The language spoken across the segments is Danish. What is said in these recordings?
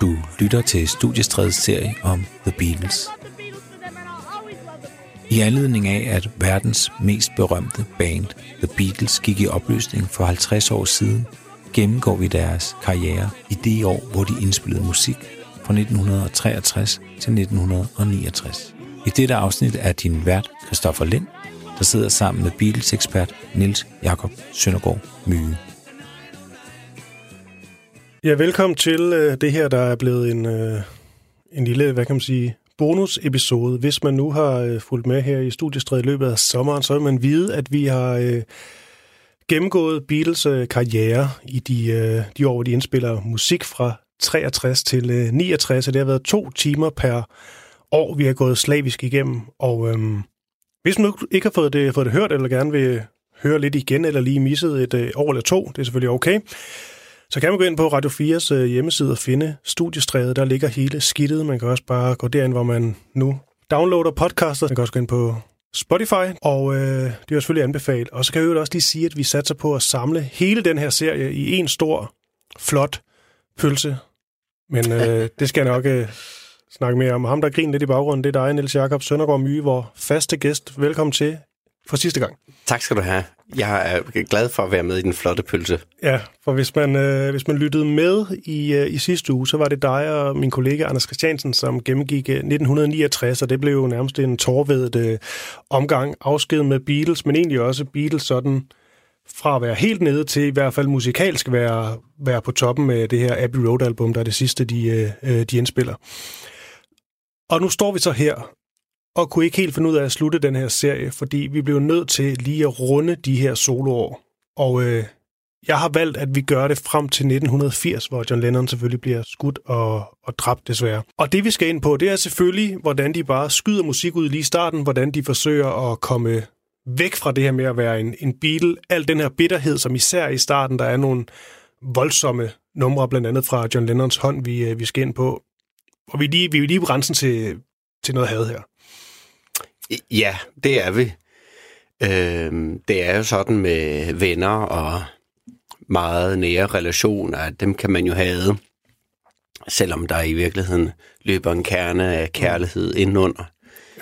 Du lytter til Studiestredets serie om The Beatles. I anledning af, at verdens mest berømte band, The Beatles, gik i opløsning for 50 år siden, gennemgår vi deres karriere i det år, hvor de indspillede musik fra 1963 til 1969. I dette afsnit er din vært Christoffer Lind, der sidder sammen med Beatles-ekspert Nils Jakob Søndergaard Myge. Ja, velkommen til øh, det her, der er blevet en, øh, en lille, hvad kan man sige, bonusepisode. Hvis man nu har øh, fulgt med her i studiestredet i løbet af sommeren, så vil man vide, at vi har øh, gennemgået Beatles øh, karriere i de, øh, de år, hvor de indspiller musik fra 63 til øh, 69, og det har været to timer per år, vi har gået slavisk igennem. Og øh, hvis man nu ikke har fået det, fået det hørt, eller gerne vil høre lidt igen, eller lige misset et øh, år eller to, det er selvfølgelig okay, så kan man gå ind på Radio 4's øh, hjemmeside og finde studiestrædet. Der ligger hele skidtet. Man kan også bare gå derind, hvor man nu downloader podcaster. Man kan også gå ind på Spotify, og øh, det er selvfølgelig anbefalet. Og så kan jeg jo også lige sige, at vi satser på at samle hele den her serie i en stor, flot pølse. Men øh, det skal jeg nok øh, snakke mere om. Ham, der griner lidt i baggrunden, det er dig, Niels Jakob Søndergaard Myge, hvor faste gæst. Velkommen til for sidste gang. Tak skal du have. Jeg er glad for at være med i den flotte pølse. Ja, for hvis man, øh, hvis man lyttede med i, øh, i sidste uge, så var det dig og min kollega Anders Christiansen, som gennemgik øh, 1969, og det blev jo nærmest en tårvedet øh, omgang afsked med Beatles, men egentlig også Beatles sådan fra at være helt nede til i hvert fald musikalsk være, være på toppen med det her Abbey Road-album, der er det sidste, de, øh, de indspiller. Og nu står vi så her og kunne ikke helt finde ud af at slutte den her serie, fordi vi blev nødt til lige at runde de her soloår. Og øh, jeg har valgt, at vi gør det frem til 1980, hvor John Lennon selvfølgelig bliver skudt og, og dræbt desværre. Og det vi skal ind på, det er selvfølgelig, hvordan de bare skyder musik ud lige i starten, hvordan de forsøger at komme væk fra det her med at være en, en Beatle. Al den her bitterhed, som især i starten, der er nogle voldsomme numre, blandt andet fra John Lennons hånd, vi, øh, vi skal ind på. Og vi er lige, vi er lige på grænsen til, til noget had her. Ja, det er vi. Øh, det er jo sådan med venner og meget nære relationer, at dem kan man jo have, selvom der i virkeligheden løber en kerne af kærlighed indenunder.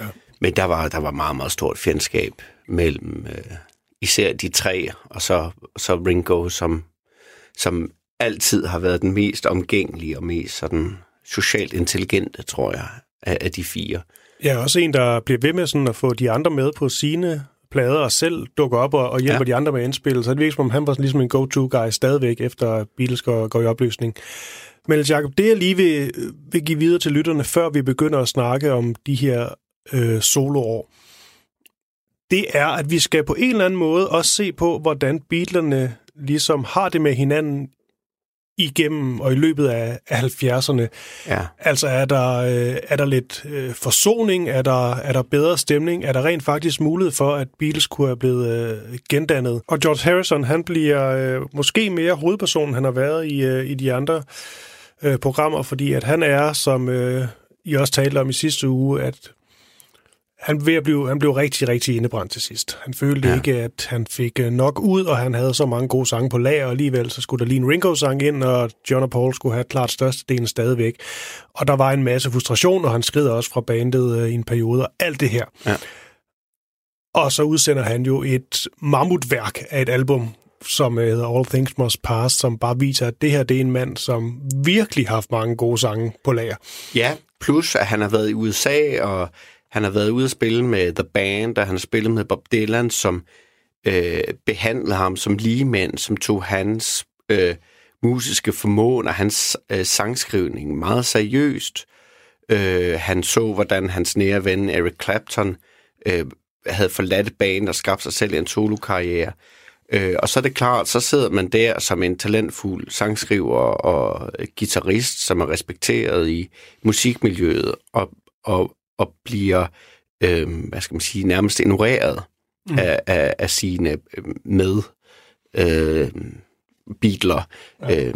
Ja. Men der var, der var meget, meget stort fjendskab mellem øh, især de tre, og så, så Ringo, som, som altid har været den mest omgængelige og mest sådan socialt intelligente, tror jeg, af, af de fire. Ja, også en, der bliver ved med sådan at få de andre med på sine plader og selv dukker op og, og hjælper ja. de andre med indspil. Så det virker som om, han var ligesom en go-to-guy stadigvæk, efter Beatles går, går i opløsning. Men Jacob, det jeg lige vil, vil give videre til lytterne, før vi begynder at snakke om de her øh, soloår, det er, at vi skal på en eller anden måde også se på, hvordan Beatlerne ligesom har det med hinanden igennem og i løbet af, af 70'erne. Ja. Altså er der, øh, er der lidt øh, forsoning? Er der, er der bedre stemning? Er der rent faktisk mulighed for, at Beatles kunne have blevet øh, gendannet? Og George Harrison, han bliver øh, måske mere hovedpersonen, han har været i, øh, i de andre øh, programmer, fordi at han er, som øh, I også talte om i sidste uge, at han, ved at blive, han blev rigtig, rigtig indebrændt til sidst. Han følte ja. ikke, at han fik øh, nok ud, og han havde så mange gode sange på lager, og alligevel så skulle der lige en Ringo-sang ind, og John og Paul skulle have klart størstedelen stadigvæk. Og der var en masse frustration, og han skrider også fra bandet øh, i en periode, og alt det her. Ja. Og så udsender han jo et mammutværk af et album, som øh, hedder All Things Must Pass, som bare viser, at det her det er en mand, som virkelig har haft mange gode sange på lager. Ja, plus at han har været i USA, og han har været ude at spille med The Band, og han har spillet med Bob Dylan, som øh, behandlede ham som ligemænd, som tog hans øh, musiske formåen og hans øh, sangskrivning meget seriøst. Øh, han så, hvordan hans nære ven Eric Clapton øh, havde forladt banen og skabt sig selv en solokarriere. Øh, og så er det klart, så sidder man der som en talentfuld sangskriver og øh, guitarist, som er respekteret i musikmiljøet, og, og og bliver, øh, hvad skal man sige, nærmest ignoreret mm. af, af, af sine øh, med øh, beatler. Ja. Øh,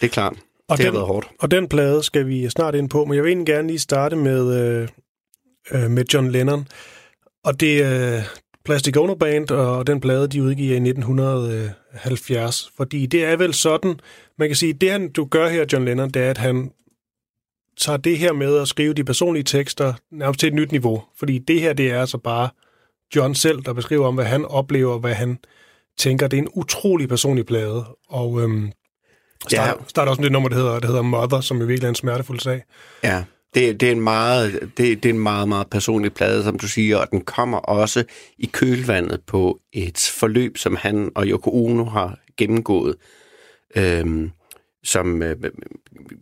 det er klart. Og det den, har været hårdt. Og den plade skal vi snart ind på, men jeg vil egentlig gerne lige starte med, øh, øh med John Lennon. Og det er øh, Plastic Ono Band og den plade, de udgiver i 1970. Fordi det er vel sådan, man kan sige, det han, du gør her, John Lennon, det er, at han tager det her med at skrive de personlige tekster nærmest til et nyt niveau. Fordi det her, det er altså bare John selv, der beskriver om, hvad han oplever, hvad han tænker. Det er en utrolig personlig plade. Og øhm, start, ja. starter også med det nummer, der hedder, der hedder Mother, som er virkelig en smertefuld sag. Ja, det, det, er en meget, det, det er en meget, meget personlig plade, som du siger, og den kommer også i kølvandet på et forløb, som han og Yoko Ono har gennemgået, øhm, som øh,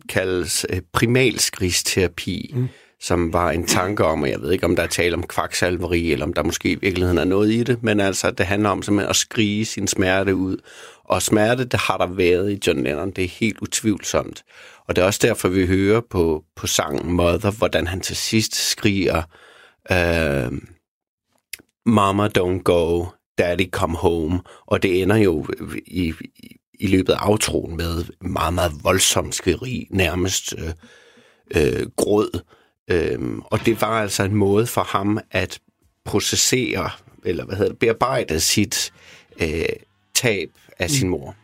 kaldes øh, primalskrigsterapi, mm. som var en tanke om, og jeg ved ikke, om der er tale om kvaksalveri, eller om der måske i virkeligheden er noget i det, men altså, det handler om simpelthen at skrige sin smerte ud. Og smerte, det har der været i John Lennon, det er helt utvivlsomt. Og det er også derfor, vi hører på, på sangen Mother, hvordan han til sidst skriger, øh, Mama don't go, Daddy come home. Og det ender jo i, i, i løbet af aftroen med meget, meget voldsom skrig, nærmest øh, øh, gråd. Øh, og det var altså en måde for ham at processere, eller hvad hedder det, bearbejde sit øh, tab af sin mor.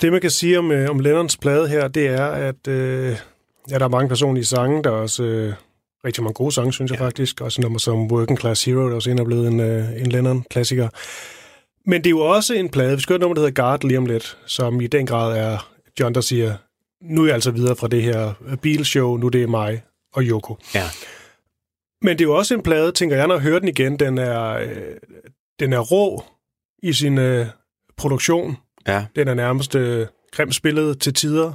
Det, man kan sige om, øh, om Lennons plade her, det er, at øh, ja, der er mange personlige sange. Der er også øh, rigtig mange gode sange, synes jeg ja. faktisk. Også nummer som Working Class Hero, der også er blevet en, øh, en Lennon-klassiker. Men det er jo også en plade, vi skal høre nummer, der hedder Guard lige om lidt, som i den grad er John, der siger, nu er jeg altså videre fra det her Beatles-show, nu det er mig og Yoko. Ja. Men det er jo også en plade, tænker jeg, når jeg hører den igen, den er, øh, den er rå i sin øh, produktion. Ja. Den er nærmest øh, grimt spillet til tider.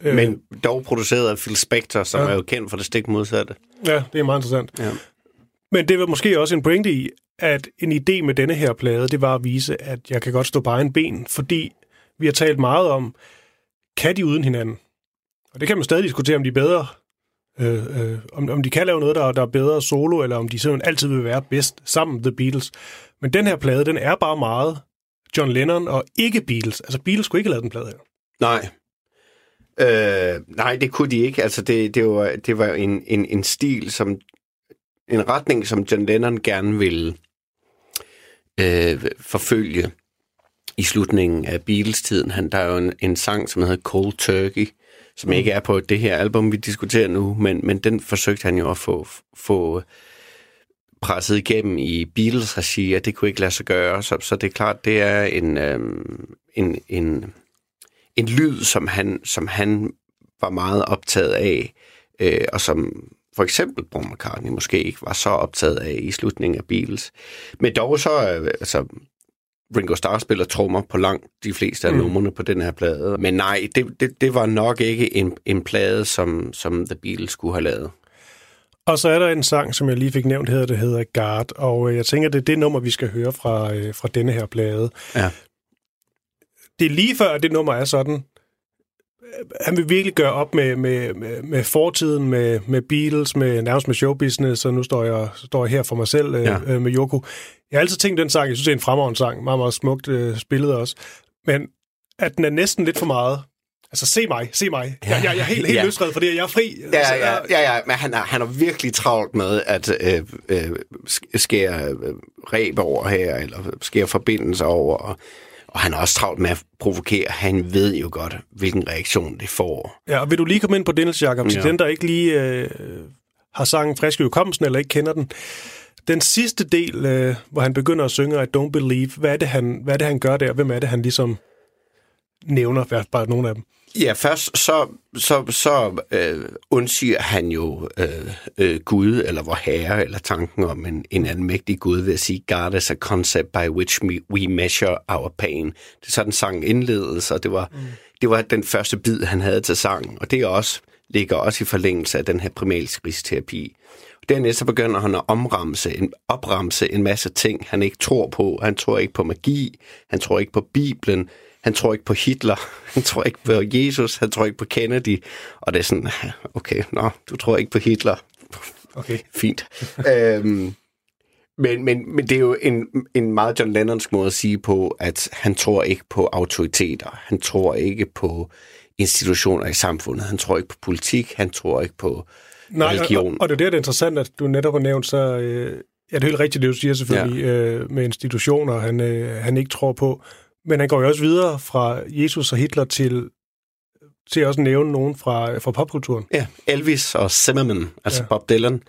Øh, Men dog produceret af Phil Spector, som ja. er jo kendt for det stik modsatte. Ja, det er meget interessant. Ja. Men det var måske også en pointe i, at en idé med denne her plade, det var at vise, at jeg kan godt stå på egen ben, fordi vi har talt meget om, kan de uden hinanden? Og det kan man stadig diskutere, om de er bedre, øh, øh, om, om de kan lave noget, der, der er bedre solo, eller om de simpelthen altid vil være bedst sammen, The Beatles. Men den her plade, den er bare meget John Lennon og ikke Beatles. Altså Beatles skulle ikke have lavet den plade her. Nej. Øh, nej, det kunne de ikke. Altså det, det var, det var en, en, en stil, som en retning, som John Lennon gerne ville øh, forfølge i slutningen af Beatles-tiden. Han, der er jo en, en sang, som hedder Cold Turkey, som mm. ikke er på det her album, vi diskuterer nu, men, men den forsøgte han jo at få, få presset igennem i Beatles-regi, at det kunne ikke lade sig gøre. Så, så det er klart, det er en, øhm, en, en, en lyd, som han, som han var meget optaget af, øh, og som for eksempel Paul McCartney måske ikke var så optaget af i slutningen af Beatles. Men dog så, øh, altså, Ringo Starr spiller trommer på langt de fleste af mm. numrene på den her plade. Men nej, det, det, det var nok ikke en, en plade, som, som The Beatles skulle have lavet. Og så er der en sang, som jeg lige fik nævnt, hedder, det hedder Guard, og øh, jeg tænker, det er det nummer, vi skal høre fra, øh, fra denne her plade. Ja. Det er lige før, at det nummer er sådan, øh, han vil virkelig gøre op med, med, med, med fortiden, med, med Beatles, med nærmest med showbusiness, og nu står jeg, står jeg her for mig selv ja. øh, med Yoko. Jeg har altid tænkt den sang, jeg synes, det er en fremragende sang, meget, meget smukt øh, spillet også, men at den er næsten lidt for meget Altså, se mig, se mig. Jeg, jeg, jeg er helt, helt ja. løsredet, fordi jeg er fri. Ja, altså, ja, ja, ja, men han er, han er virkelig travlt med at øh, øh, skære øh, ræb over her, eller skære forbindelser over, og, og han er også travlt med at provokere. Han ved jo godt, hvilken reaktion det får. Ja, og vil du lige komme ind på Dennis Jacob, til ja. den, der ikke lige øh, har sangen frisk i hukommelsen, eller ikke kender den. Den sidste del, øh, hvor han begynder at synge I Don't Believe, hvad er, det, han, hvad er det, han gør der? Hvem er det, han ligesom nævner, bare nogle af dem? Ja, først så, så, så øh, undsiger han jo øh, øh, Gud, eller vor herre, eller tanken om en, en almægtig Gud ved at sige, God is a concept by which we, measure our pain. Det er sådan sang indledes, og det var, mm. det var den første bid, han havde til sangen. Og det er også ligger også i forlængelse af den her primalskridsterapi. Dernæst så begynder han at omramse en, opramse en masse ting, han ikke tror på. Han tror ikke på magi, han tror ikke på Bibelen, han tror ikke på Hitler, han tror ikke på Jesus, han tror ikke på Kennedy. Og det er sådan, okay, nå, du tror ikke på Hitler. Okay. Fint. øhm, men, men, men det er jo en, en meget John Lennonsk måde at sige på, at han tror ikke på autoriteter. Han tror ikke på institutioner i samfundet. Han tror ikke på politik. Han tror ikke på Nej, religion. Og, og det er det, der er interessant, at du netop har nævnt, så øh, ja, det er helt rigtigt, det du siger selvfølgelig, ja. øh, med institutioner, han, øh, han ikke tror på. Men han går jo også videre fra Jesus og Hitler til, til også nævne nogen fra, fra popkulturen. Ja, Elvis og Zimmerman, altså ja. Bob Dylan.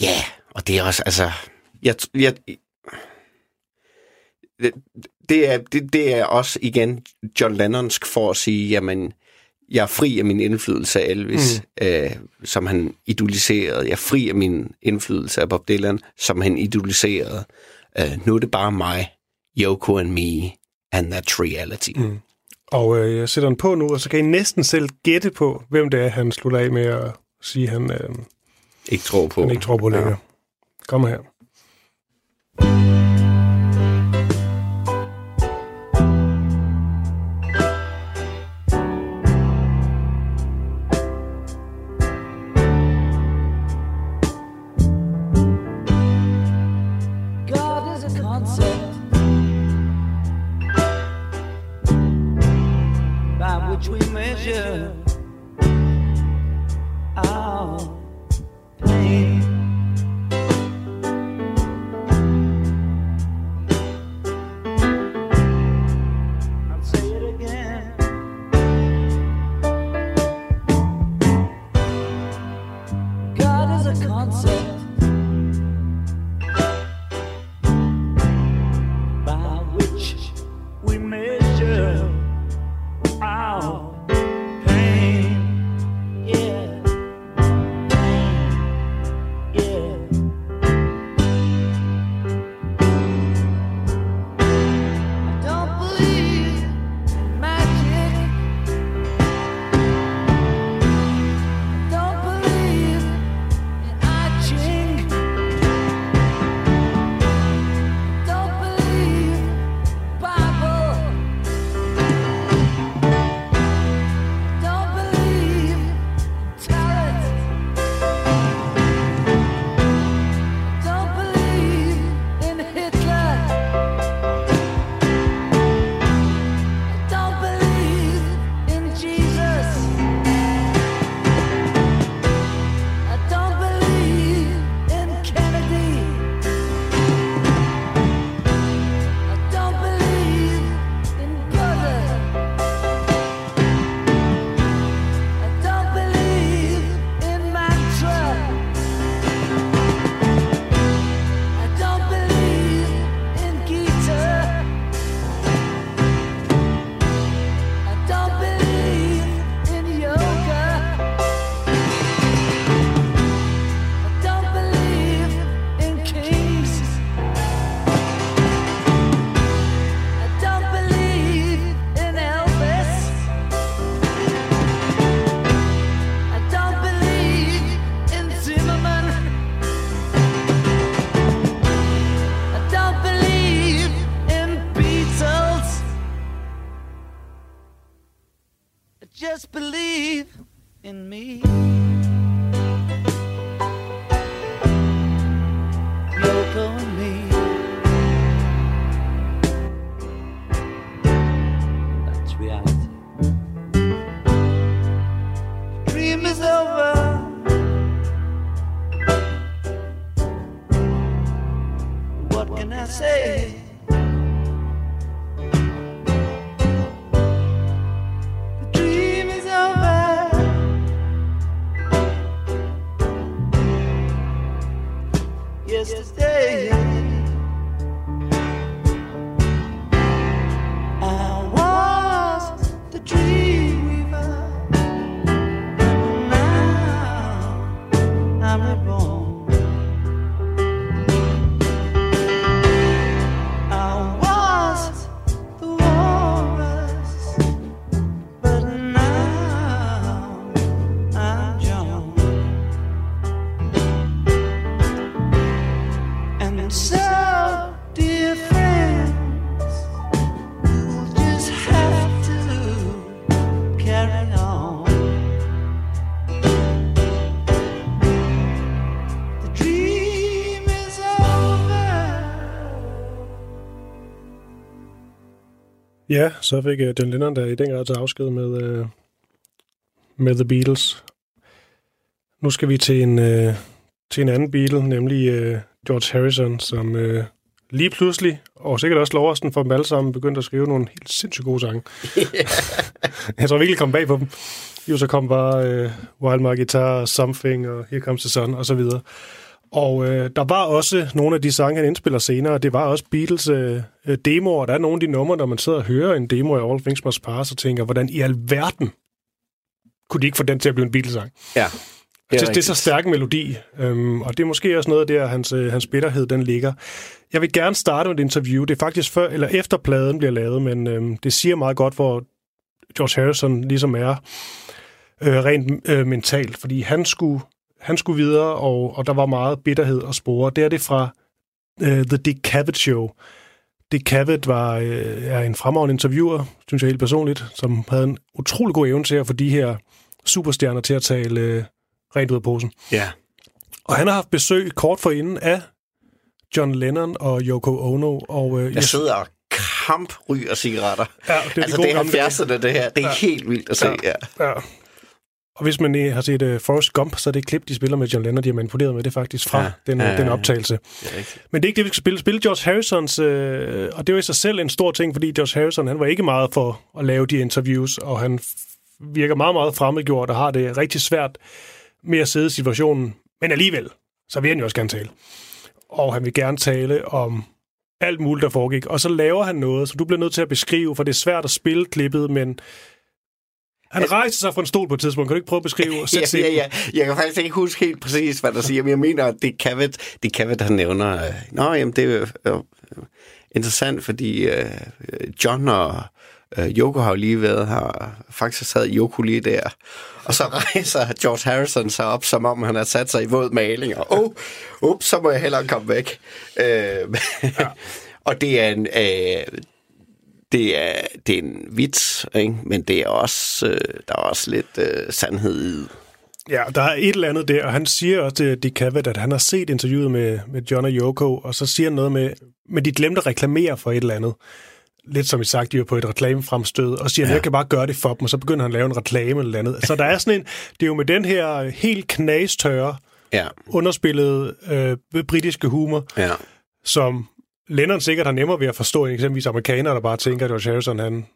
Ja, og det er også, altså... Jeg, jeg, det, det, er, det, det er også igen John Lennonsk for at sige, jamen, jeg er fri af min indflydelse af Elvis, mm. øh, som han idoliserede. Jeg er fri af min indflydelse af Bob Dylan, som han idoliserede. Øh, nu er det bare mig, Yoko and me, and that's reality. Mm. Og øh, jeg sætter den på nu, og så kan I næsten selv gætte på, hvem det er, han slutter af med at sige, han, øh, ikke tror på. han ikke tror på længere. Ja. Kom her. God Ja, så fik uh, John Lennon der i den grad til afsked med, uh, med The Beatles. Nu skal vi til en, uh, til en anden Beatle, nemlig uh, George Harrison, som uh, lige pludselig, og sikkert også loversten for dem alle sammen, begyndte at skrive nogle helt sindssygt gode sange. Jeg tror virkelig kom bag på dem. Jo, så kom bare uh, Wild My Guitar, Something, og Here Comes the Sun, og så videre. Og øh, der var også nogle af de sange, han indspiller senere. Det var også Beatles øh, øh, demoer. Der er nogle af de numre, når man sidder og hører en demo af All Things Must Pass, og tænker, hvordan i alverden kunne de ikke få den til at blive en Beatles-sang? Ja. Det, det, det er så stærk en melodi, øhm, og det er måske også noget af der, hans, øh, hans bitterhed, den ligger. Jeg vil gerne starte med et interview. Det er faktisk før, eller efter pladen bliver lavet, men øhm, det siger meget godt, hvor George Harrison ligesom er øh, rent øh, mentalt, fordi han skulle, han skulle videre, og, og der var meget bitterhed at spore. Det er det fra øh, The Dick Cavett Show. Dick Cavett var øh, er en fremragende interviewer, synes jeg helt personligt, som havde en utrolig god evne til at få de her superstjerner til at tale øh, rent ud af posen. Ja. Og han har haft besøg kort forinden af John Lennon og Yoko Ono. Og, øh, Jeg sidder og kampryger cigaretter. Ja, det er de altså, gode det er gamle dage. 70'erne, det her. Det er Ja. helt vildt at se, ja. Ja. Og hvis man øh, har set uh, Forrest Gump, så er det klip, de spiller med John Lennon, de har manipuleret med det faktisk fra Ja. ja. den, Ja, ja, ja, den ja. optagelse. Er rigtigt. Men det er ikke det, vi skal spille. Spille George Harrisons, øh, og det var i sig selv en stor ting, fordi George Harrison, han var ikke meget for at lave de interviews, og han virker meget, meget fremmedgjort og har det rigtig svært med at sidde i situationen. Men alligevel, så vil han jo også gerne tale. Og han vil gerne tale om alt muligt, der foregik. Og så laver han noget, som du bliver nødt til at beskrive, for det er svært at spille klippet, men han rejser sig fra en stol på et tidspunkt. Kan du ikke prøve at beskrive? Ja, Sæt ja, ja. Jeg kan faktisk ikke huske helt præcis, hvad der siger, men jeg mener, at det kan det kan han nævner. øh, Nå, jamen, det er øh, interessant, fordi øh, John og øh, Yoko har jo lige været her. Faktisk sad Yoko lige der. Og så rejser George Harrison sig op, som om han har sat sig i våd maling. Og oh, ups, så må jeg hellere komme væk. Øh, ja. og det er en... Øh, det er, det er en vits, ikke? men det er også, øh, der er også lidt øh, sandhed i. Ja, der er et eller andet der, og han siger også til Dick Cavett, at han har set interviewet med, med John og Yoko, og så siger han noget med, men de glemte at reklamere for et eller andet. Lidt som I sagt, de var på et reklamefremstød, og siger, ja. jeg kan bare gøre det for dem, og så begynder han at lave en reklame eller andet. Så der er sådan en, det er jo med den her helt knastørre, Ja, underspillede øh, britiske humor, ja. som Lennon sikkert har nemmere ved at forstå, end eksempelvis amerikanere, der bare tænker, at George Harrison, han,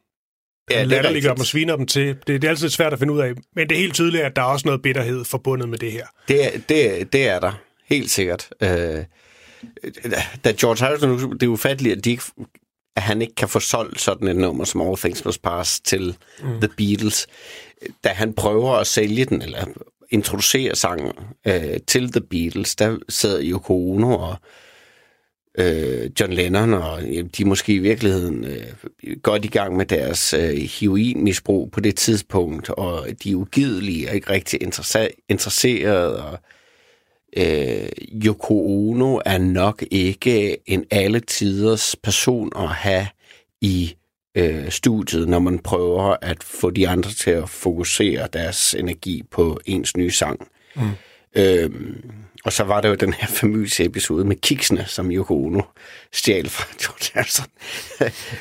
ja han er latterliggør dem og sviner dem til. Det, det er altid svært at finde ud af, men det er helt tydeligt, at der er også noget bitterhed forbundet med det her. Det, er- det, det er der, helt sikkert. Øh, da George Harrison, det er ufatteligt, at, de ikke, at han ikke kan få solgt sådan et nummer som All Things Must Pass til mm. The Beatles. Da han prøver at sælge den, eller introducere sangen øh, til The Beatles, der sidder Yoko Ono og øh, John Lennon, og de er måske i virkeligheden øh, godt i gang med deres øh, heroinmisbrug på det tidspunkt, og de er ugidelige og ikke rigtig interesse- interesserede, og øh, Yoko Ono er nok ikke en alle tiders person at have i øh, studiet, når man prøver at få de andre til at fokusere deres energi på ens nye sang. Mm. Øhm, og så var der jo den her famøse episode med kiksene, som Yoko Ono stjal fra George Harrison.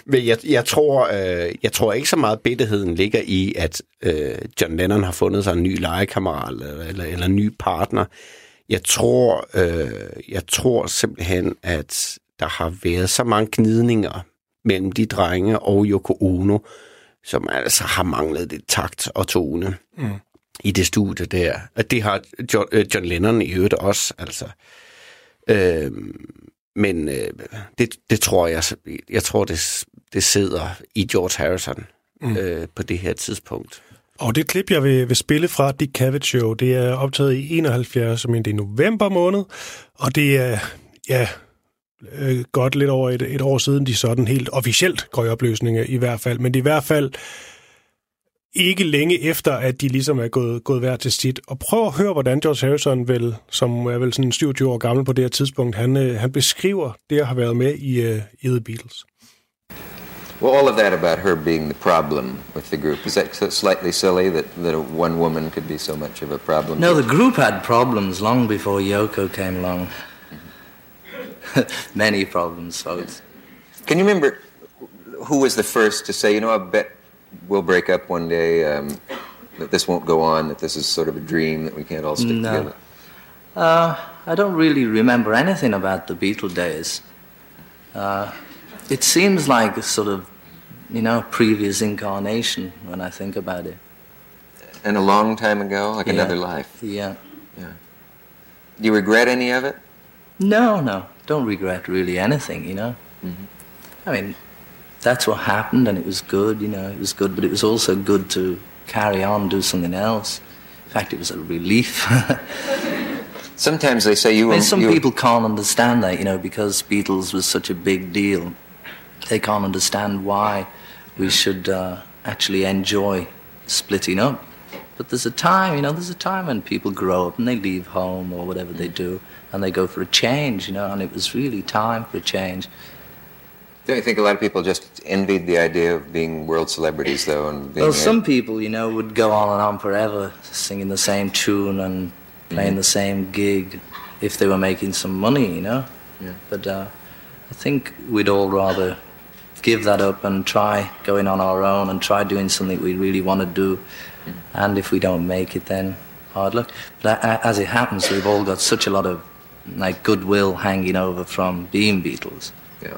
Men jeg, jeg, tror, øh, jeg tror ikke så meget bitterheden ligger i, at øh, John Lennon har fundet sig en ny legekammerat eller, eller, eller en ny partner. Jeg tror, øh, jeg tror simpelthen, at der har været så mange gnidninger mellem de drenge og Yoko Ono, som altså har manglet lidt takt og tone mm i det studie der. Og det har John, øh, John Lennon i øvrigt også, altså. Øh, men øh, det, det tror jeg, jeg tror, det, det sidder i George Harrison mm. øh, på det her tidspunkt. Og det klip, jeg vil, vil spille fra Dick Cavett Show, det er optaget i 71, som det er november måned, og det er, ja, øh, godt lidt over et, et år siden, de sådan helt officielt går i opløsning i hvert fald, men det er i hvert fald ikke længe efter, at de ligesom er gået, gået hver til sit. Og prøv at høre, hvordan George Harrison, vel, som er vel sådan 27 år gammel på det her tidspunkt, han, øh, han beskriver det at have været med i, øh, i The Beatles. Well, all of that about her being the problem with the group, is that slightly silly that, that a- one woman could be so much of a problem? No, the group had problems long before Yoko came along. Many problems, folks. Can you remember who was the first to say, you know, I bet we'll break up one day, um, that this won't go on, that this is sort of a dream, that we can't all stick No. together? Uh, I don't really remember anything about the Beatle days. Uh, it seems like a sort of, you know, previous incarnation when I think about it. And a long time ago, like Yeah. another life. Yeah. Do you regret any of it? No, no, don't regret really anything, you know. I mean, that's what happened, and it was good, you know. It was good, but it was also good to carry on, do something else. In fact, it was a relief. Sometimes they say you I mean, some you people can't understand that, you know, because Beatles was such a big deal. They can't understand why we should uh, actually enjoy splitting up. But there's a time, you know, there's a time when people grow up and they leave home or whatever they do, and they go for a change, you know, and it was really time for a change. Don't you think a lot of people just envied the idea of being world celebrities, though, and being Well, a- some people, you know, would go on and on forever singing the same tune and playing mm-hmm. the same gig if they were making some money, you know. Yeah. But uh, I think we'd all rather give that up and try going on our own and try doing something we really want to do. Mm-hmm. And if we don't make it, then hard luck. But a- as it happens, we've all got such a lot of like goodwill hanging over from being Beatles. Yeah.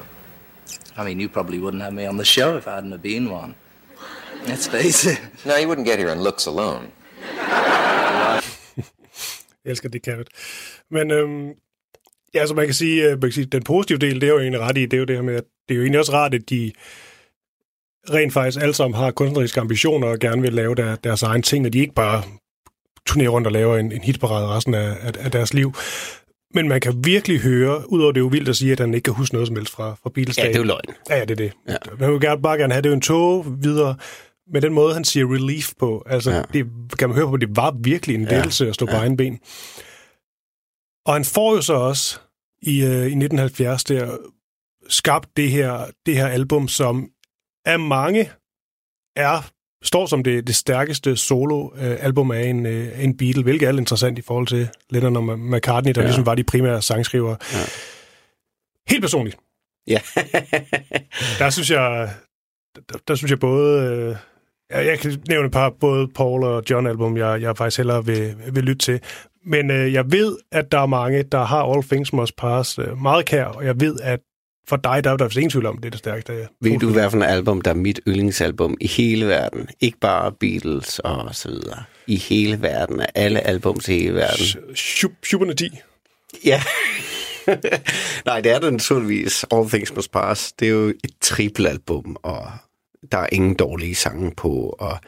I mean, you probably wouldn't have me on the show if I hadn't have been one. Let's face it. No, you wouldn't get here on looks alone. Jeg elsker det, Kevin. Men øhm, ja, altså man kan, sige, øh, man kan sige, den positive del, det er jo egentlig ret i, det er jo det her med, at det er jo egentlig også rart, at de rent faktisk alle sammen har kunstneriske ambitioner og gerne vil lave der, deres egen ting, og de ikke bare turnerer rundt og laver en, en hitparade resten af, af, af deres liv. Men man kan virkelig høre, udover det er jo vildt at sige, at han ikke kan huske noget som helst fra, fra Beatles Ja, det er jo løgn. Ja, ja, det er det. Ja. Ja. Man vil gerne, bare gerne have det er jo en tog videre, med den måde, han siger relief på. Altså, Ja. ja. det kan man høre på, det var virkelig en Ja. lettelse at stå på Ja. egen ben. Og han får jo så også i, øh, i 1970 der skabt det her, det her album, som af mange er står som det, det stærkeste solo-album af en, øh, en Beatle, hvilket er interessant i forhold til Lennon og McCartney, der ja. ligesom var de primære sangskrivere. Ja. Helt personligt, Ja. der synes jeg, der, der synes jeg både... Øh, jeg, jeg kan nævne et par, både Paul og John album, jeg, jeg faktisk hellere vil, vil lytte til. Men øh, jeg ved, at der er mange, der har All Things Must Pass øh, meget kær, og jeg ved, at for dig, der er der ingen tvivl om, det er det stærkeste. Ved du, hvad for et album, der er mit yndlingsalbum i hele verden? Ikke bare Beatles og så videre. I hele verden, af alle albums i hele verden. Super 10. Ja. Nej, det er det naturligvis. All Things Must Pass. Det er jo et triplealbum, og der er ingen dårlige sange på. Og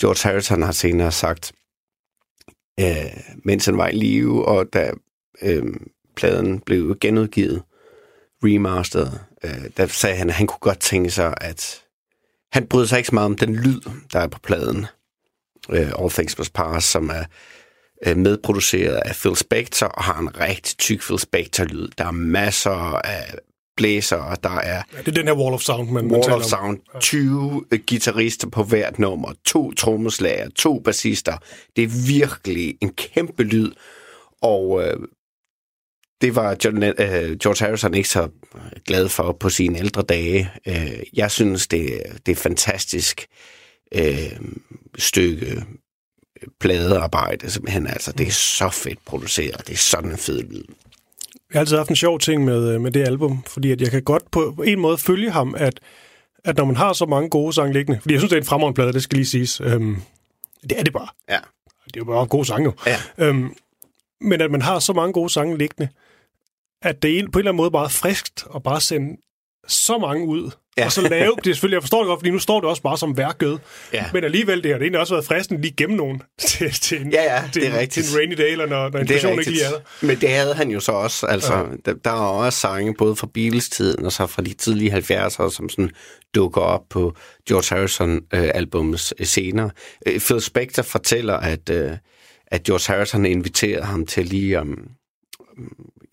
George Harrison har senere sagt, øh, mens han var i live, og da øh, pladen blev genudgivet, remasteret, øh, der sagde han, at han kunne godt tænke sig, at han brød sig ikke så meget om den lyd, der er på pladen. Øh, All Things Must Pass, som er øh, medproduceret af Phil Spector, og har en rigtig tyk Phil Spector-lyd. Der er masser af blæser, og der er Ja, det er den her Wall of Sound, man, Wall of. Sound, 20 øh, guitarister på hvert nummer, to trommeslager, to bassister. Det er virkelig en kæmpe lyd, og øh, det var John, øh, George Harrison ikke så glad for på sine ældre dage. Øh, jeg synes, det, det er fantastisk øh, stykke pladearbejde, simpelthen. Altså, det er så fedt produceret. Det er sådan en fed lyd. Jeg har altid haft en sjov ting med, øh, med det album, fordi at jeg kan godt på, en måde følge ham, at, at når man har så mange gode sange liggende, fordi jeg synes, det er en fremragende plade, det skal lige siges. Øhm, det er det bare. Ja. Det er jo bare gode sange jo. Ja. Øhm, men at man har så mange gode sange liggende, at det er på en eller anden måde bare friskt at bare sende så mange ud. Ja. Og så lave, det er selvfølgelig, jeg forstår det godt, fordi nu står det også bare som værkød. Ja. Men alligevel, det har det egentlig også været fristende lige gemme nogen til, til, en, Ja, ja, til, det er en- til en rainy day, eller når, når inflationen ikke lige er der. Men det havde han jo så også. Altså, ja. der, der er også sange både fra Beatles-tiden og så fra de tidlige 70'ere, som sådan dukker op på George Harrison-albums øh, senere. Øh, Phil Spector fortæller, at, øh, at George Harrison inviterede ham til lige... Um,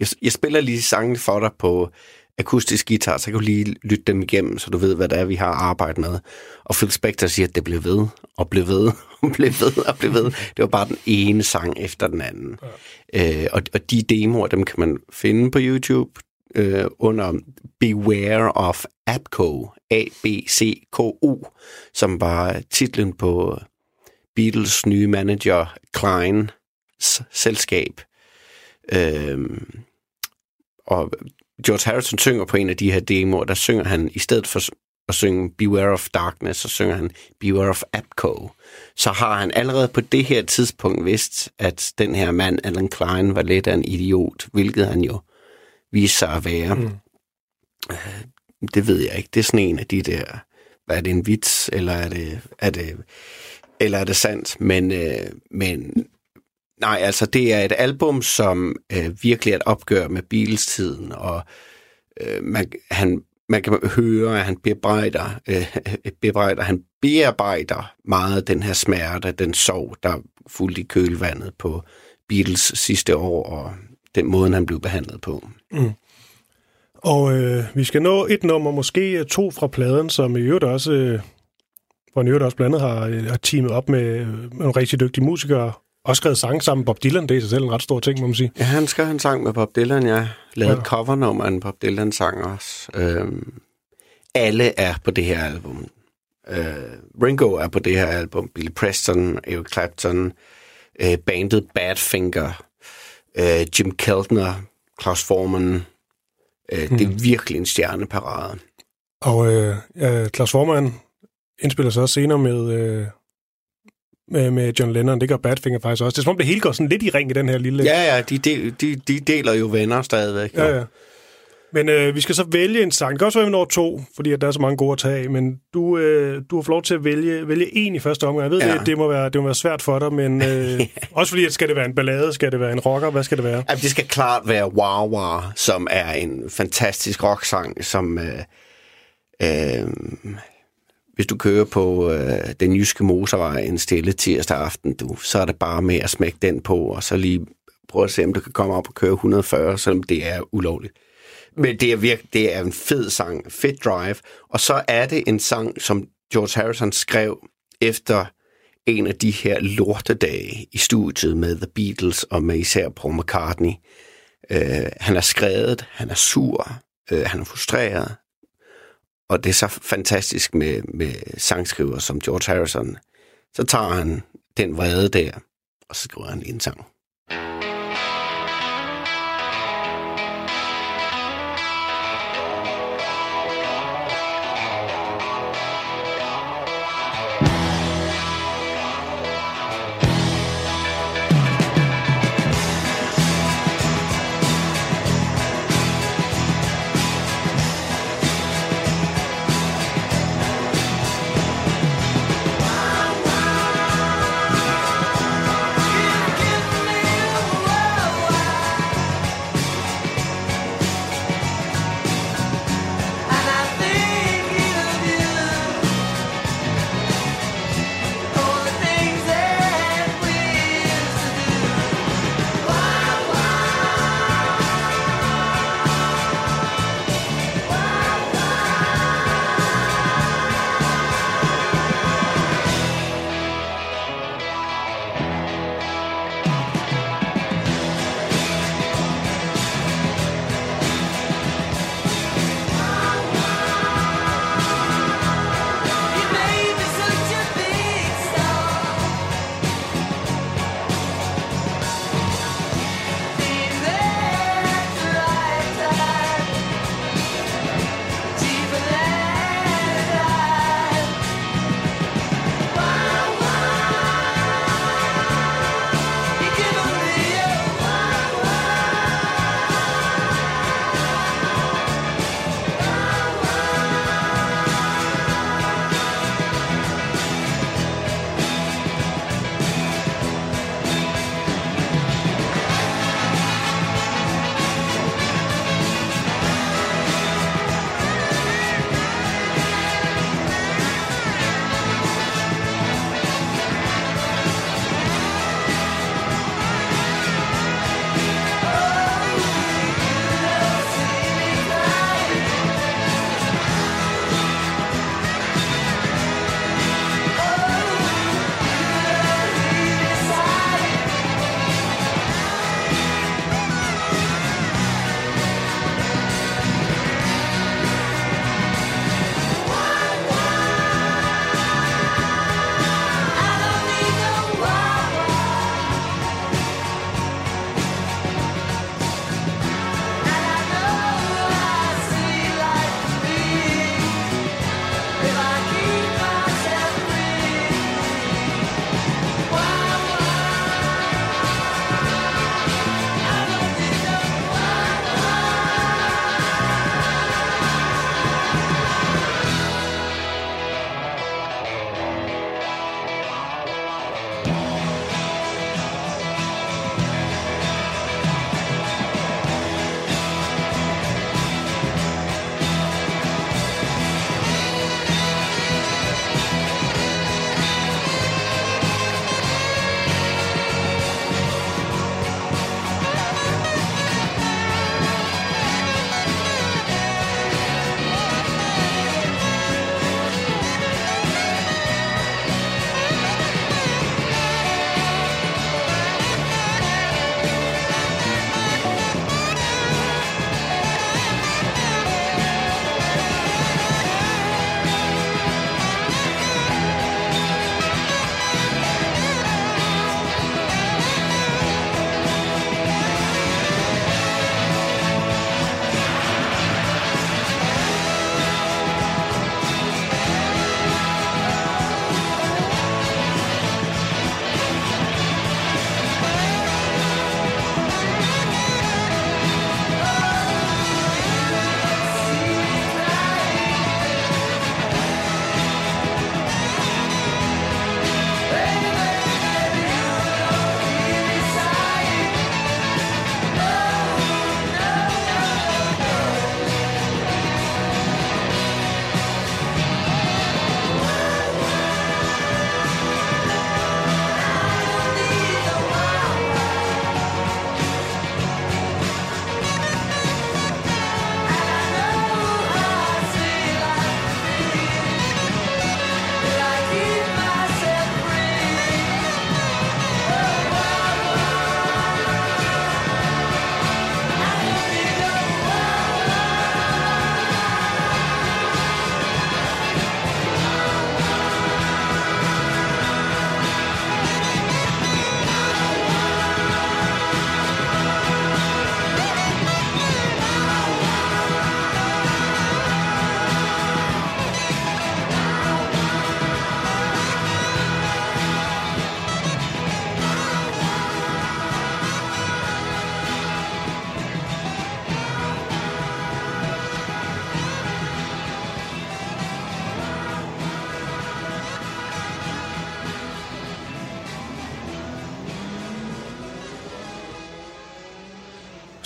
jeg, jeg spiller lige sangene for dig på akustisk guitar, så kan du lige lytte dem igennem, så du ved, hvad det er, vi har arbejdet med. Og Phil Spector siger, at det blev ved, og blev ved, og blev ved, og blev ved. Det var bare den ene sang efter den anden. Ja. Øh, og, og de demoer, dem kan man finde på YouTube øh, under Beware of APCO, ABCKU, som var titlen på Beatles nye manager Kleins selskab. Øhm, og George Harrison synger på en af de her demoer, der synger han, i stedet for at synge Beware of Darkness, så synger han Beware of Apco. Så har han allerede på det her tidspunkt vidst, at den her mand, Alan Klein, var lidt af en idiot, hvilket han jo viste sig at være. Mm. Det ved jeg ikke. Det er sådan en af de der, hvad er det en vits, eller er det, er det, eller er det sandt? Men, øh, men nej, altså det er et album, som øh, virkelig er et opgør med Beatles-tiden, og øh, man, han, man kan høre, at han bebrejder, øh, bebrejder, han bearbejder meget den her smerte, den sorg, der fulgte i kølvandet på Beatles sidste år, og den måde, han blev behandlet på. Mm. Og øh, vi skal nå et nummer, måske to fra pladen, som i øvrigt også, øh, hvor han i øvrigt også blandt andet har, øh, har teamet op med, med nogle rigtig dygtige musikere, og skrevet sang sammen med Bob Dylan. Det er i sig selv en ret stor ting, må man sige. Ja, han skrev en sang med Bob Dylan, ja. Lavet ja. covernummer af en Bob Dylan-sang også. Øhm, alle er på det her album. Øh, Ringo er på det her album. Billy Preston, Eric Clapton, øh, bandet Badfinger, øh, Jim Keltner, Klaus Forman. Øh, mm. Det er mhm. virkelig en stjerneparade. Og øh, Klaus Forman indspiller sig også senere med... Øh med, med John Lennon. Det gør Badfinger faktisk også. Det er som om det hele går sådan lidt i ring i den her lille... Ja, ja, de, de, de, de deler jo venner stadigvæk. Ja, ja. Men øh, vi skal så vælge en sang. Det kan også være, vi når to, fordi at der er så mange gode at tage af. Men du, øh, du har fået lov til at vælge, vælge en i første omgang. Jeg ved, ja. det, det, må være, det må være svært for dig, men øh, også fordi, at skal det være en ballade, skal det være en rocker, hvad skal det være? Ja, det skal klart være Wow Wow, som er en fantastisk rocksang, som... Øh, øh, hvis du kører på øh, den jyske motorvej en stille tirsdag aften, du, så er det bare med at smække den på, og så lige prøve at se, om du kan komme op og køre 140, selvom det er ulovligt. Men det er virkelig, det er en fed sang, fed drive. Og så er det en sang, som George Harrison skrev efter en af de her lortedage i studiet med The Beatles og med især Paul McCartney. Øh, han er skrevet, han er sur, øh, han er frustreret, og det er så fantastisk med, med sangskriver som George Harrison. Så tager han den vrede der, og så skriver han en sang.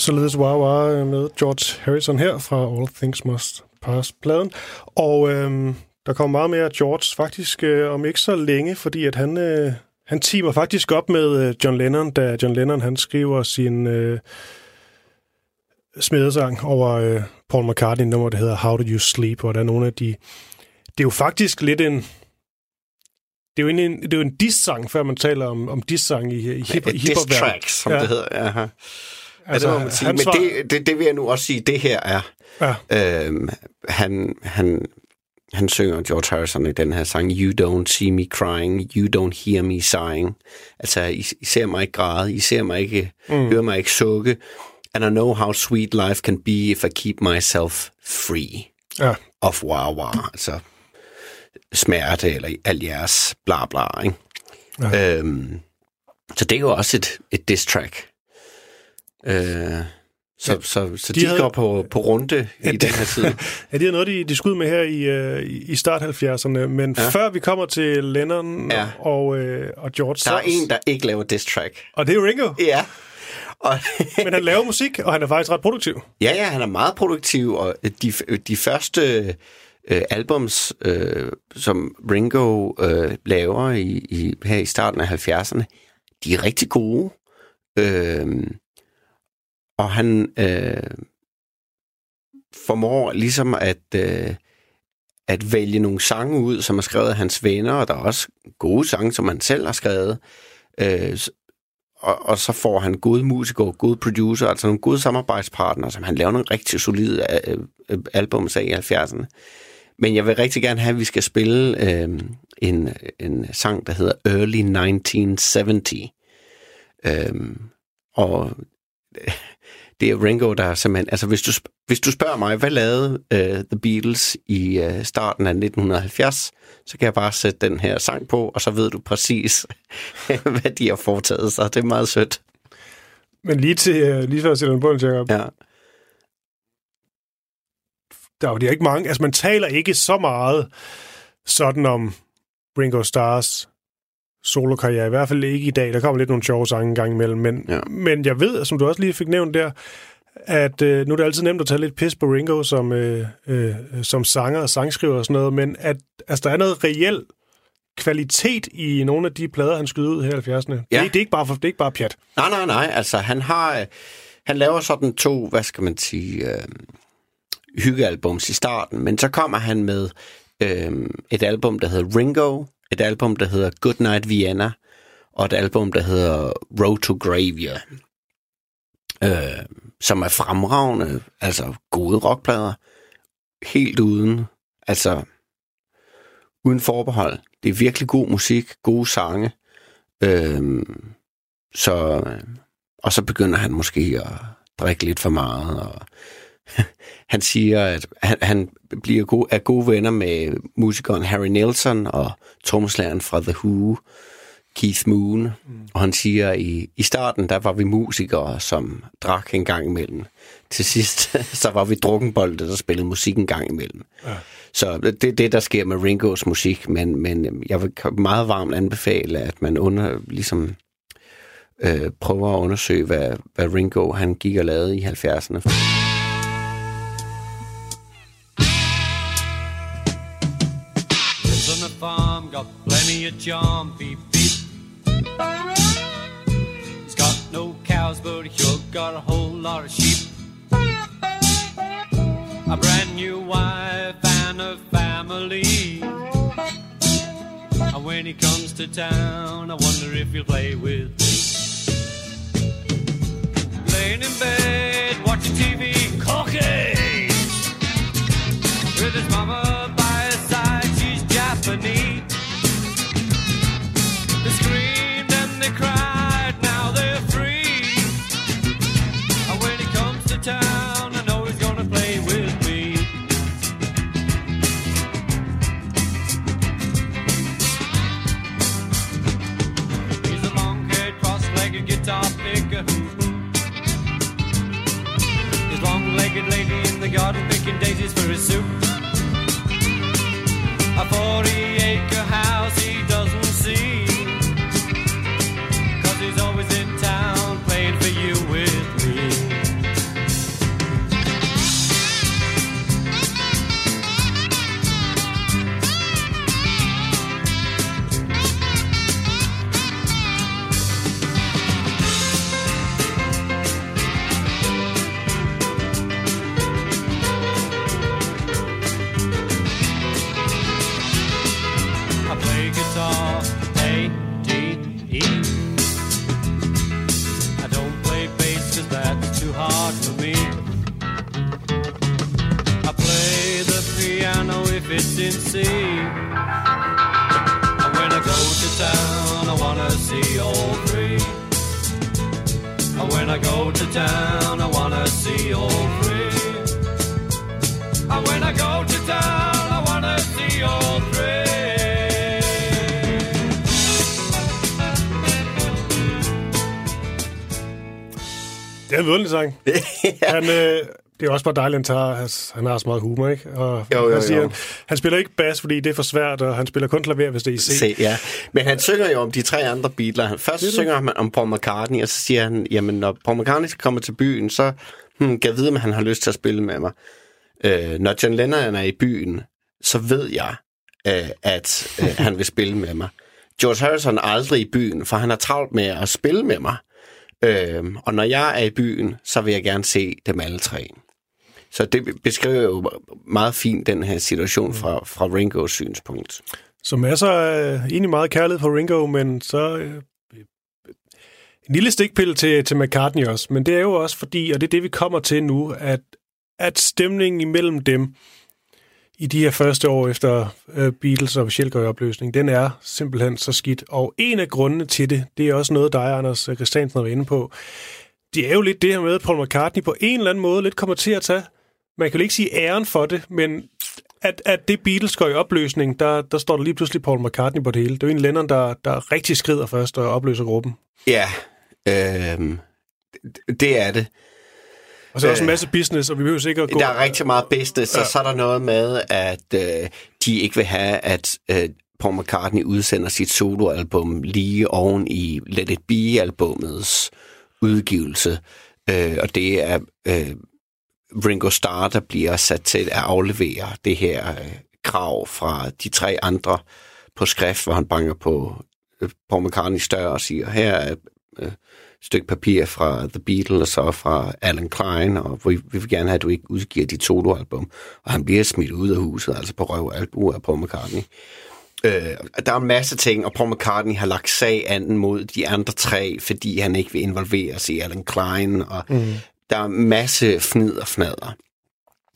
Således Wow Wow med George Harrison her fra All Things Must Pass-pladen. Og øhm, der kommer meget mere George faktisk øh, om ikke så længe, fordi at han, øh, han teamer faktisk op med øh, John Lennon, da John Lennon han skriver sin øh, smedesang over øh, Paul McCartney nummer, der hedder How Do You Sleep, og der er nogle af de... Det er jo faktisk lidt en... Det er jo en, det er jo en diss-sang, før man taler om, om diss-sang i, i, hip, i Diss hiphop track, som ja. det hedder. Aha. Altså, Altså, ja, det må man sige. Men det, det, det vil jeg nu også sige, det her er. Ja. Øhm, han, han, han synger George Harrison i den her sang, You don't see me crying, you don't hear me sighing. Altså, I, I ser mig ikke græde, I ser mig ikke, mm. hører mig ikke sukke. And I know how sweet life can be if I keep myself free Ja. of wow. Altså, smerte eller alt jeres bla bla, ikke? Ja. Øhm, så det er jo også et, et diss track. Øh, så, ja, så, så de de, de havde- går på, på runde i det- den her tid. Ja, det er noget, de, de skulle ud med her i, øh, i start 70'erne. Men ja. Ja. før vi kommer til Lennon ja. Ja. og, øh, og George Der er så- en, der ikke laver diss track. Og det er Ringo. Ja. Og, Men han laver musik, og han er faktisk ret produktiv. ja, ja, han er meget produktiv, og de, de første øh, albums, øh, som Ringo øh, laver i, i, her i starten af 70'erne, de er rigtig gode. Øh, og han øh, formår ligesom at, øh, at vælge nogle sange ud, som er skrevet af hans venner, og der er også gode sange, som han selv har skrevet. Øh, og, og så får han gode musikere, gode producer, altså nogle gode samarbejdspartnere, som han laver nogle rigtig solide øh, øh, albums af i 70'erne. Men jeg vil rigtig gerne have, at vi skal spille øh, en, en sang, der hedder Early 1970. Øh, og det er Ringo, der simpelthen... Altså, hvis du, hvis du spørger mig, hvad lavede uh, The Beatles i uh, starten af 1970, så kan jeg bare sætte den her sang på, og så ved du præcis, hvad de har foretaget sig. Det er meget sødt. Men lige til øh, lige før jeg sætter den på, Jacob, Ja. der er jo det er ikke mange... Altså, man taler ikke så meget sådan om Ringo Stars solokarriere. I hvert fald ikke i dag. Der kommer lidt nogle sjove sange en gang imellem. Men, ja. Men jeg ved, som du også lige fik nævnt der, at øh, nu er det altid nemt at tage lidt pis på Ringo som, øh, øh, som sanger og sangskriver og sådan noget, men at altså, der er noget reelt kvalitet i nogle af de plader, han skyder ud her i 70'erne. Ja. Ja. Det, det, er ikke bare for, det er ikke bare pjat. Nej, nej, nej. Altså, han har... øh, Han laver sådan to, hvad skal man sige, øh, hyggealbums i starten, men så kommer han med øh, et album, der hedder Ringo, et album, der hedder Goodnight Vienna, og et album, der hedder Road to Gravia, øh, som er fremragende, altså gode rockplader, helt uden, altså uden forbehold. Det er virkelig god musik, gode sange, øhm, øh, så, og så begynder han måske at drikke lidt for meget, og han siger, at han, han bliver gode, er gode venner med musikeren Harry Nilsson og trommeslageren fra The Who, Keith Moon. Mm. Og han siger, at i, i starten, der var vi musikere, som drak en gang imellem. Til sidst, så var vi drukkenbolde, der spillede musik en gang imellem. Ja. Så det er det, der sker med Ringos musik, men, men jeg vil meget varmt anbefale, at man under, ligesom, øh, prøver at undersøge, hvad, hvad Ringo han gik og lavede i 70'erne. Got plenty of beep beep. He's got no cows, but he sure got a whole lot of sheep. A brand new wife and a family. And when he comes to town, I wonder if he'll play with me. Laying in bed, watching TV, cocaine. With his mama long-legged lady in the garden picking daisies for his soup. A 40-acre house he doesn't in C. And when I go to town, I wanna see all three. And when I go to town, I wanna see all three. And when I go to town, I wanna see all three. Det er en vidunderlig sang. han, øh, det er også bare dejligt, han, tager, han, han har så meget humor, ikke? Og Jo, jo, han, siger, jo. han spiller ikke bas, fordi det er for svært, og han spiller kun klaver, hvis det er i C. Se, ja. Men han synger jo om de tre andre Beatles. Først Det er synger han om Paul McCartney, og så siger han, jamen når Paul McCartney kommer til byen, så hmm, kan jeg vide, om han har lyst til at spille med mig. Øh, når John Lennon er i byen, så ved jeg, øh, at øh, han vil spille med mig. George Harrison er aldrig i byen, for han har travlt med at spille med mig. Øh, og når jeg er i byen, så vil jeg gerne se dem alle tre. Så det beskriver jo meget fint den her situation fra, fra Ringos synspunkt. Så masser af egentlig meget kærlighed for Ringo, men så øh, en lille stikpille til, til McCartney også. Men det er jo også fordi, og det er det, vi kommer til nu, at, at stemningen imellem dem i de her første år efter øh, Beatles officielt går i opløsning, den er simpelthen så skidt. Og en af grundene til det, det er også noget, dig, Anders Christiansen, var inde på. Det er jo lidt det her med, at Paul McCartney på en eller anden måde lidt kommer til at tage, man kan jo ikke sige æren for det, men at, at det Beatles går i opløsning, der, der står der lige pludselig Paul McCartney på det hele. Det er jo en Lennon, der, der rigtig skrider først og opløser gruppen. Ja, øh, det er det. Og så er der også en Øh, masse business, og vi behøver sikkert gå... Der er rigtig meget business, så, Ja. så er der noget med, at øh, de ikke vil have, at øh, Paul McCartney udsender sit soloalbum lige oven i Let It Be-albumets udgivelse. Øh, og det er øh, Ringo Starr, der bliver sat til at aflevere det her øh, krav fra de tre andre på skrift, hvor han banker på øh, Paul McCartneys dør og siger, her er øh, stykke papir fra The Beatles og så fra Alan Klein, og vi, vi vil gerne have, at du ikke udgiver dit soloalbum. Og han bliver smidt ud af huset, altså på røv og albu af Paul McCartney. Øh, der er en masse ting, og Paul McCartney har lagt sag anden mod de andre tre, fordi han ikke vil involveres i Alan Klein, og mm der er masse fnid og fnader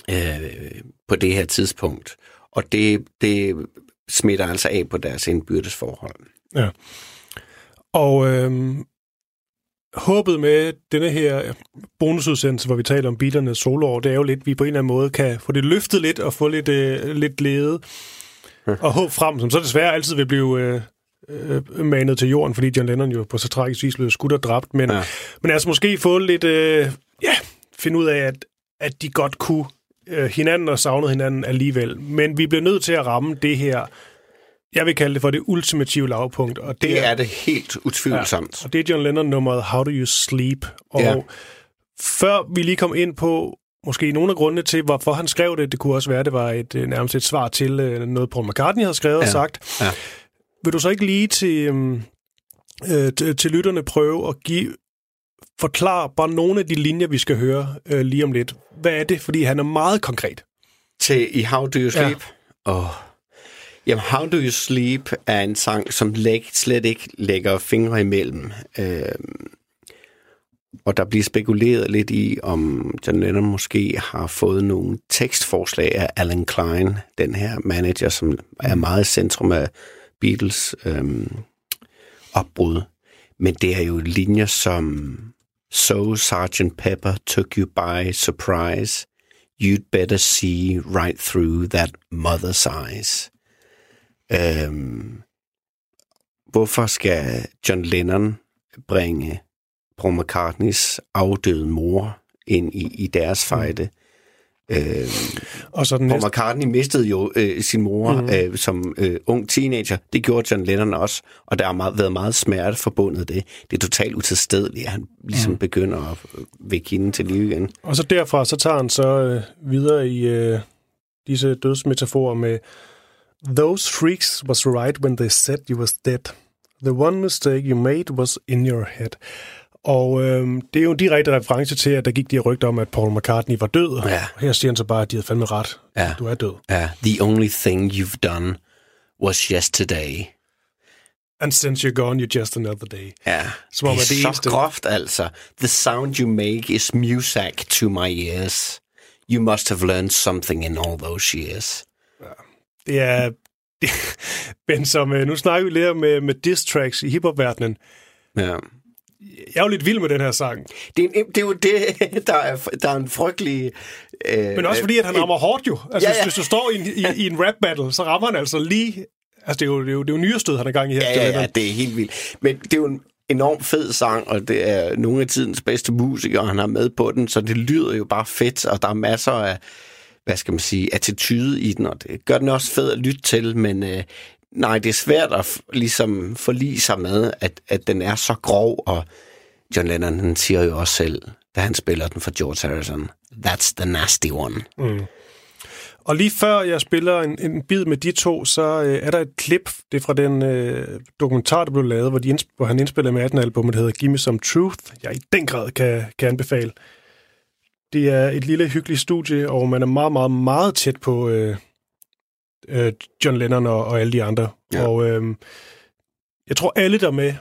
øh, på det her tidspunkt. Og det, det smitter altså af på deres indbyrdes forhold. Ja. Og øhm, håbet med denne her bonusudsendelse, hvor vi taler om Beatlernes soloår, det er jo lidt, at vi på en eller anden måde kan få det løftet lidt og få lidt, øh, lidt glæde og håb frem, som så desværre altid vil blive øh, øh, manet til jorden, fordi John Lennon jo på så tragisk vis blev skudt og dræbt. Men, ja. Ja. men altså måske få lidt, øh, ja, finde ud af, at, at de godt kunne øh, hinanden og savnede hinanden alligevel. Men vi bliver nødt til at ramme det her, jeg vil kalde det for det ultimative lavpunkt. Og det, Det er det helt utvivlsomt. og det er John Lennon-nummeret How Do You Sleep. Og Ja. ja. før vi lige kom ind på måske nogle af grundene til, hvorfor han skrev det, det kunne også være, det var et, øh, nærmest et svar til øh, noget, Paul McCartney havde skrevet ja. og Ja. sagt. Ja. Vil du så ikke lige til, øhm, øh, til, til lytterne prøve at give forklare bare nogle af de linjer, vi skal høre øh, lige om lidt. Hvad er det? Fordi han er meget konkret. Til i How Do You Sleep? Ja. Oh. Jamen, How Do You Sleep er en sang, som læg, slet ikke lægger fingre imellem. Øhm, og der bliver spekuleret lidt i, om John Lennon måske har fået nogle tekstforslag af Alan Klein, den her manager, som er meget i centrum af Beatles øhm, opbrud. Men det er jo linjer som So Sgt. Pepper took you by surprise. You'd better see right through that mother's eyes. Øhm, hvorfor skal John Lennon bringe Paul McCartneys afdøde mor ind i, i deres fejde? Øhm, Og så den næste. McCartney mistede jo øh, sin mor mm. øh, som øh, ung teenager. Det gjorde John Lennon også, og der har meget, været meget smerte forbundet det. Det er totalt utilstedeligt, at han ligesom mm. begynder at øh, vække hende til live igen. Og så derfra, så tager han så øh, videre i øh, disse dødsmetaforer med Those freaks was right when they said you was dead. The one mistake you made was in your head. Og øh, det er jo en direkte reference til, at der gik de her rygter om, at Paul McCartney var død. Ja. Og her siger han så bare, at de havde fandme ret. Ja. Du er død. Ja, the only thing you've done was yesterday. And since you're gone, you're just another day. Ja, Som om, det er det så eneste- groft, altså. The sound you make is music to my ears. You must have learned something in all those years. Det er... Men som, øh, nu snakker vi lidt med, med diss tracks i hiphop-verdenen. Ja. Jeg er jo lidt vild med den her sang. Det, er, det er jo det, der er, der er en frygtelig... Øh, Men også fordi, at han rammer hårdt jo. Altså, Ja, ja, ja. ja. Hvis, hvis du står i en, i, i en rap battle, så rammer han altså lige... Altså, det er jo, det er jo, det er jo nyrestød, han er gang i her. Ja, ja, ja, det er helt vildt. Men det er jo en enormt fed sang, og det er nogle af tidens bedste musikere, han har med på den, så det lyder jo bare fedt, og der er masser af, hvad skal man sige, attitude i den, og det gør den også fed at lytte til, men øh, nej, det er svært at ligesom forlige sig med, at, at den er så grov, og John Lennon han siger jo også selv, da han spiller den for George Harrison, that's the nasty one. Mm. Og lige før jeg spiller en, en bid med de to, så øh, er der et klip, det er fra den øh, dokumentar, der blev lavet, hvor, de indsp- hvor han indspillede med 18-albummet, der hedder Gimme Some Truth, jeg i den grad kan, kan anbefale. Det er et lille hyggeligt studie, og man er meget, meget, meget tæt på øh, øh, John Lennon og, og alle de andre. Ja. Og øh, jeg tror, alle der er med,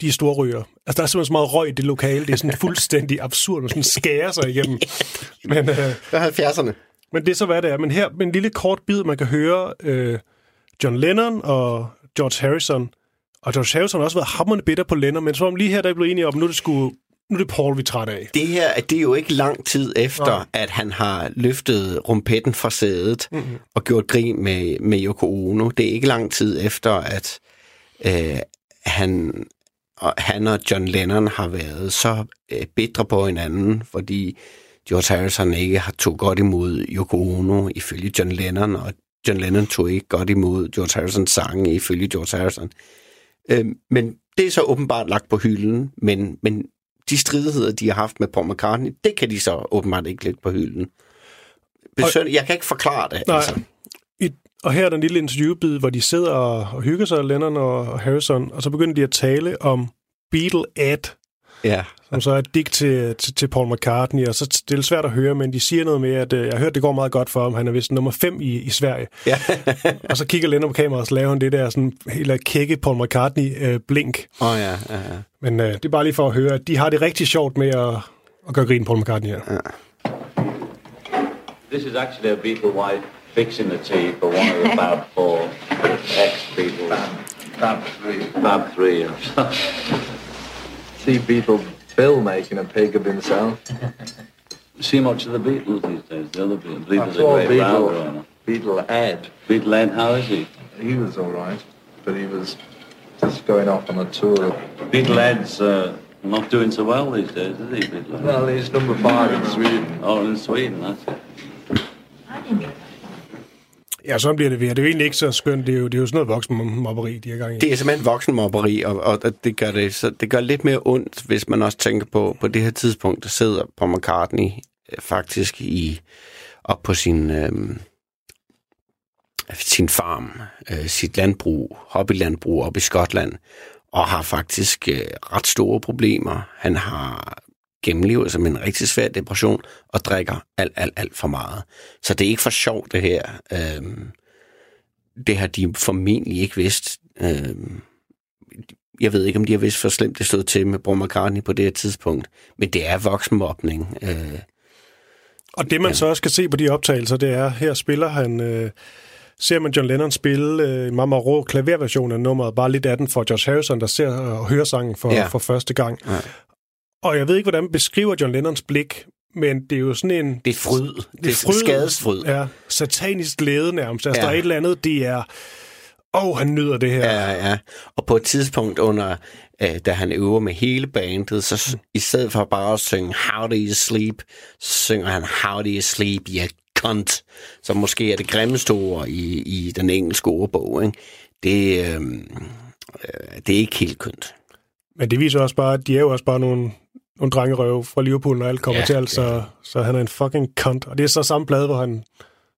de er store ryger. Altså, der er simpelthen så meget røg i det lokale. Det er sådan fuldstændig absurd, man sådan skærer sig igennem. Men, øh, Hvad er 70'erne? men det er så, hvad det er. Men her med en lille kort bid, man kan høre øh, John Lennon og George Harrison. Og George Harrison har også været hammerende bitter på Lennon, men så om lige her, der blev enige om, nu det, sgu, nu er det Paul, vi er træt af. Det her, det er jo ikke lang tid efter, Nej. at han har løftet rumpetten fra sædet mm-hmm. og gjort grin med, med Yoko Ono. Det er ikke lang tid efter, at øh, han, og, han og John Lennon har været så øh, bitre på hinanden, fordi George Harrison ikke har tog godt imod Yoko Ono ifølge John Lennon, og John Lennon tog ikke godt imod George Harrisons sange ifølge George Harrison. Øh, men det er så åbenbart lagt på hylden, men, men de stridigheder, de har haft med Paul McCartney, det kan de så åbenbart ikke lægge på hylden. Besøn, jeg kan ikke forklare det. Nej. Altså. I, og her er der en lille interviewbid, hvor de sidder og, og hygger sig, Lennon og, og Harrison, og så begynder de at tale om Beatle Ed, Ja. som så er et digt til, til, til Paul McCartney, og så det er lidt svært at høre, men de siger noget med, at øh, jeg har hørt, det går meget godt for ham. Han er vist nummer 5 i, i Sverige. ja. Og så kigger Lennon på kameraet, og så laver han det der sådan helt kække Paul McCartney-blink. Åh oh, ja, ja, ja. Men øh, det er bare lige for at høre, at de har det rigtig sjovt med at, at gøre grin Paul McCartney her. This is actually a Beatle wife fixing the tea for one of the Fab Four ex-Beatles. Fab three. Fab Three. See Beatle Bill making a pig of himself. See much of the Beatles these days. The other Beatles. I Beatles saw are great round Beatle, Beatle Ed. Beatle Ed, how is he? He was all right, but he was just going off on a tour. Beatle Ed's uh, not doing so well these days, is he, Beatle Ed? Well, he's number five in Sweden. Oh, in Sweden, that's it. Ja, sådan bliver det ved. Det er jo egentlig ikke så skønt. Det er jo, det er jo sådan noget voksenmobberi, de er gang i. Det er simpelthen voksenmobberi, og, og og det gør det, så det gør lidt mere ondt, hvis man også tænker på, på det her tidspunkt, der sidder på McCartney øh, faktisk i, op på sin, øh, sin farm, øh, sit landbrug, hobbylandbrug op i Skotland, og har faktisk øh, ret store problemer. Han har gennemlevet som en rigtig svær depression, og drikker alt, alt, alt for meget. Så det er ikke for sjovt, det her. Øh, det har de formentlig ikke vidst. Øh, jeg ved ikke, om de har vidst, for slemt det stod til med Paul McCartney på det her tidspunkt. Men det er voksenmobning. Øh, Og det, man så også kan se på de optagelser, det er, her spiller han... Øh, ser man John Lennon spille øh, en meget, meget rå klaverversion af nummeret, bare lidt af den for George Harrison, der ser og hører sangen for, Ja. ja. for første gang. Ja. Og jeg ved ikke, hvordan man beskriver John Lennons blik, men det er jo sådan en... det er fryd. Det er, fryd. skadesfryd. Ja, satanisk glæde nærmest. Altså, Ja. der er et eller andet, det er... Åh, oh, han nyder det her. Ja, ja. Og på et tidspunkt under, øh, da han øver med hele bandet, så i stedet for bare at synge How do you sleep, så synger han How do you sleep, you cunt. Som måske er det grimmeste ord i, i den engelske ordbog. Ikke? Det, øh, øh, det er ikke helt kønt. Men det viser også bare, at de er jo også bare nogle, nogle drengerøve fra Liverpool, når alt kommer Ja, ja, til alt, så, så han er en fucking cunt. Og det er så samme plade, hvor han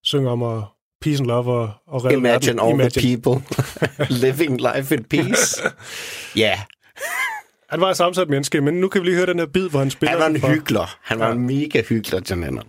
synger om at peace and love og, og redde Imagine verden. all the people living life in peace. Ja, yeah. Han var et sammensat menneske, men nu kan vi lige høre den her bid, hvor han spiller han var en for- hyggelig. Han var en mega hyggelig, John Lennon.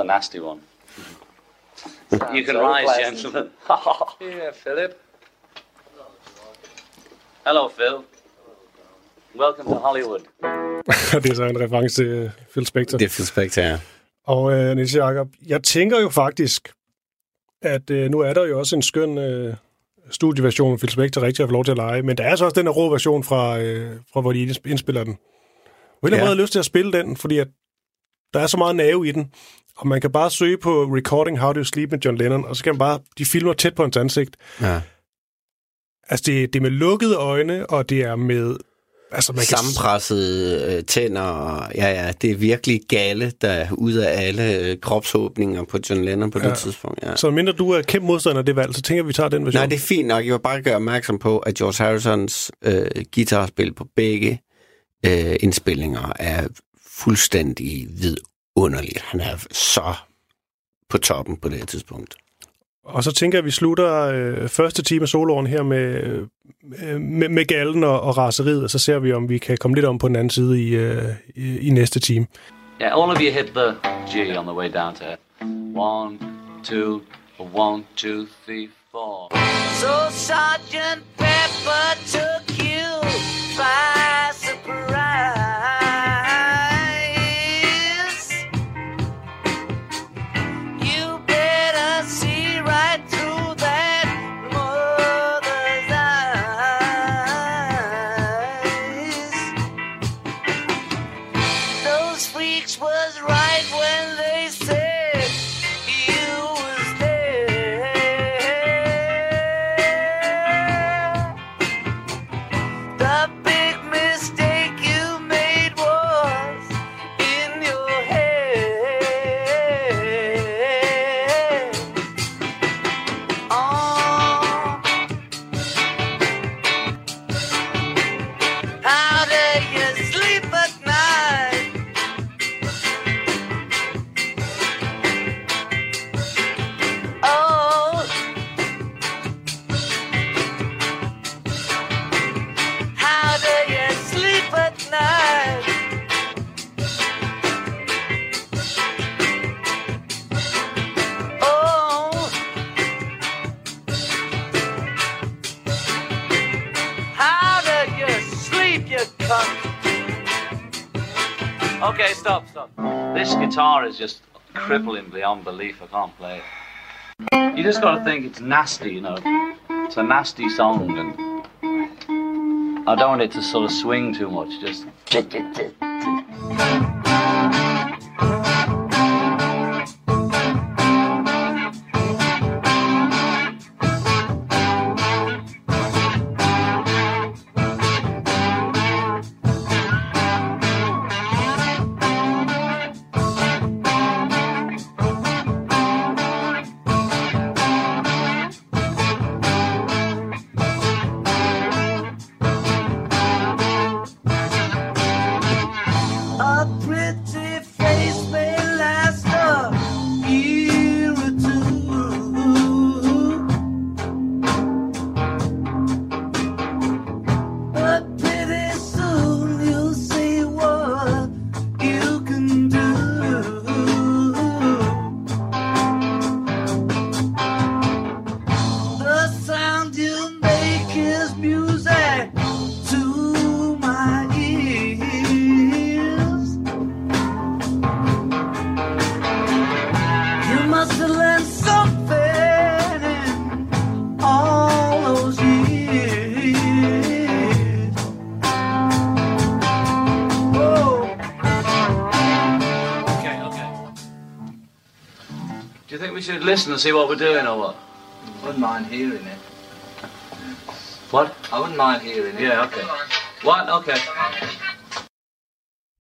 The nasty one. you can so rise, pleasant. gentlemen. Here, Philip. Hello, Phil. Welcome to Hollywood. det er så en reference til øh, Phil Spector. Det er Phil Spector, ja. Og øh, Niels Jacob, jeg tænker jo faktisk, at øh, nu er der jo også en skøn øh, studieversion, Phil Spector rigtig har fået lov til at lege, men der er så også den her rå version fra, øh, fra hvor de indspiller den. Ja. måde har jeg lyst til at spille den, fordi at der er så meget nerve i den, og man kan bare søge på Recording How Do You Sleep med John Lennon, og så kan man bare, de filmer tæt på hans ansigt. ja. Altså, det, det er med lukkede øjne, og det er med... Altså, man kan, Sammenpressede øh, tænder, og ja, ja, det er virkelig gale, der er ud af alle øh, kropsåbninger på John Lennon på ja. Det tidspunkt. Ja. så mindre du er kæmpe modstander af det valg, så tænker at vi tager den version. Nej, det er fint nok. Jeg vil bare gøre opmærksom på, at George Harrisons øh, guitarspil på begge øh, indspillinger er fuldstændig vidunderligt. Han er så på toppen på det her tidspunkt. Og så tænker jeg, at vi slutter øh, første time af soloen her med, øh, med, med galden og, og raseriet, og så ser vi, om vi kan komme lidt om på den anden side i, øh, i, i næste time. Yeah, all of you hit the G on the way down to one, two, one, two, three, four. So Sergeant Pepper took you by guitar is just mm. crippling beyond belief. I can't play it. You just got to think it's nasty, you know. It's a nasty song, and I don't want it to sort of swing too much. Just. We should listen and see what we're doing, or what? I Wouldn't mind hearing it. What? I wouldn't mind hearing it. Yeah, okay. What? Okay.